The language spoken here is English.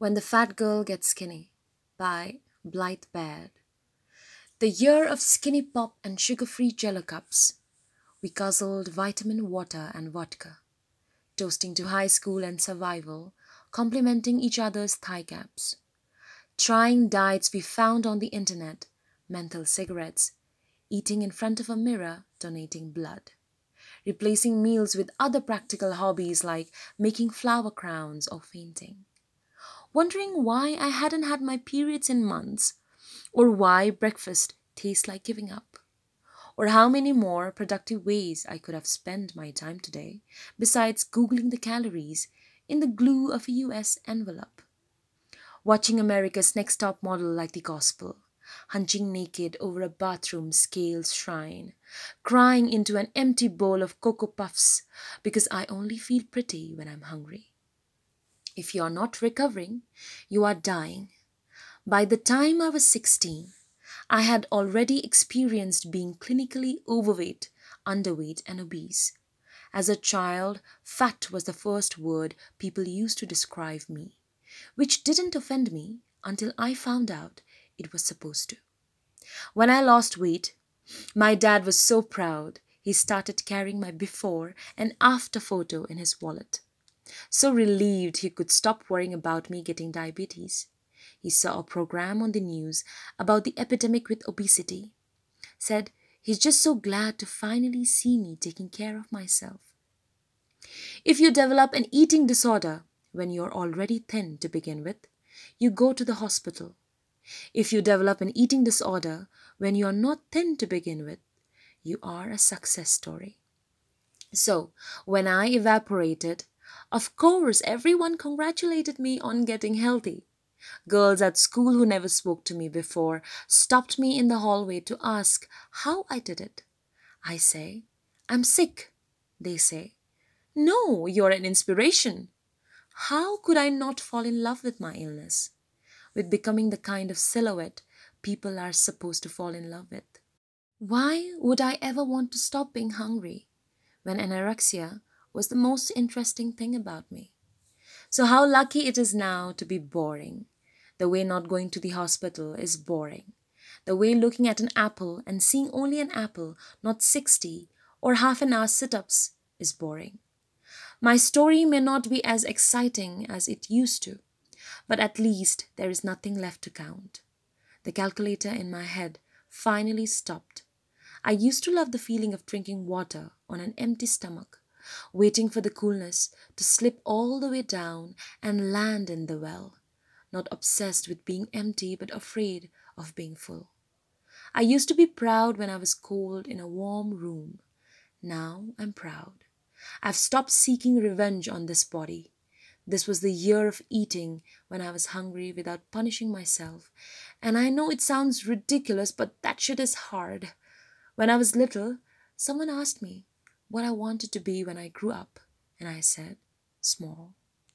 When the Fat Girl Gets Skinny by Blythe Baird. The year of skinny pop and sugar free jello cups. We guzzled vitamin water and vodka, toasting to high school and survival, complimenting each other's thigh gaps. Trying diets we found on the internet, menthol cigarettes, eating in front of a mirror, donating blood. Replacing meals with other practical hobbies like making flower crowns or fainting wondering why I hadn't had my periods in months, or why breakfast tastes like giving up, or how many more productive ways I could have spent my time today besides Googling the calories in the glue of a US envelope. Watching America's Next Top Model like the gospel, hunching naked over a bathroom scales shrine, crying into an empty bowl of Cocoa Puffs because I only feel pretty when I'm hungry. If you are not recovering, you are dying. By the time I was 16, I had already experienced being clinically overweight, underweight, and obese. As a child, fat was the first word people used to describe me, which didn't offend me until I found out it was supposed to. When I lost weight, my dad was so proud he started carrying my before and after photo in his wallet so relieved he could stop worrying about me getting diabetes. He saw a program on the news about the epidemic with obesity. Said he's just so glad to finally see me taking care of myself. If you develop an eating disorder when you're already thin to begin with, you go to the hospital. If you develop an eating disorder when you're not thin to begin with, you are a success story. So, when I evaporated, of course, everyone congratulated me on getting healthy. Girls at school who never spoke to me before stopped me in the hallway to ask how I did it. I say, I'm sick. They say, No, you're an inspiration. How could I not fall in love with my illness? With becoming the kind of silhouette people are supposed to fall in love with. Why would I ever want to stop being hungry when anorexia was the most interesting thing about me. So, how lucky it is now to be boring. The way not going to the hospital is boring. The way looking at an apple and seeing only an apple, not 60 or half an hour sit ups, is boring. My story may not be as exciting as it used to, but at least there is nothing left to count. The calculator in my head finally stopped. I used to love the feeling of drinking water on an empty stomach waiting for the coolness to slip all the way down and land in the well, not obsessed with being empty but afraid of being full. I used to be proud when I was cold in a warm room. Now I'm proud. I've stopped seeking revenge on this body. This was the year of eating when I was hungry without punishing myself. And I know it sounds ridiculous, but that shit is hard. When I was little, someone asked me, what I wanted to be when I grew up, and I said, small.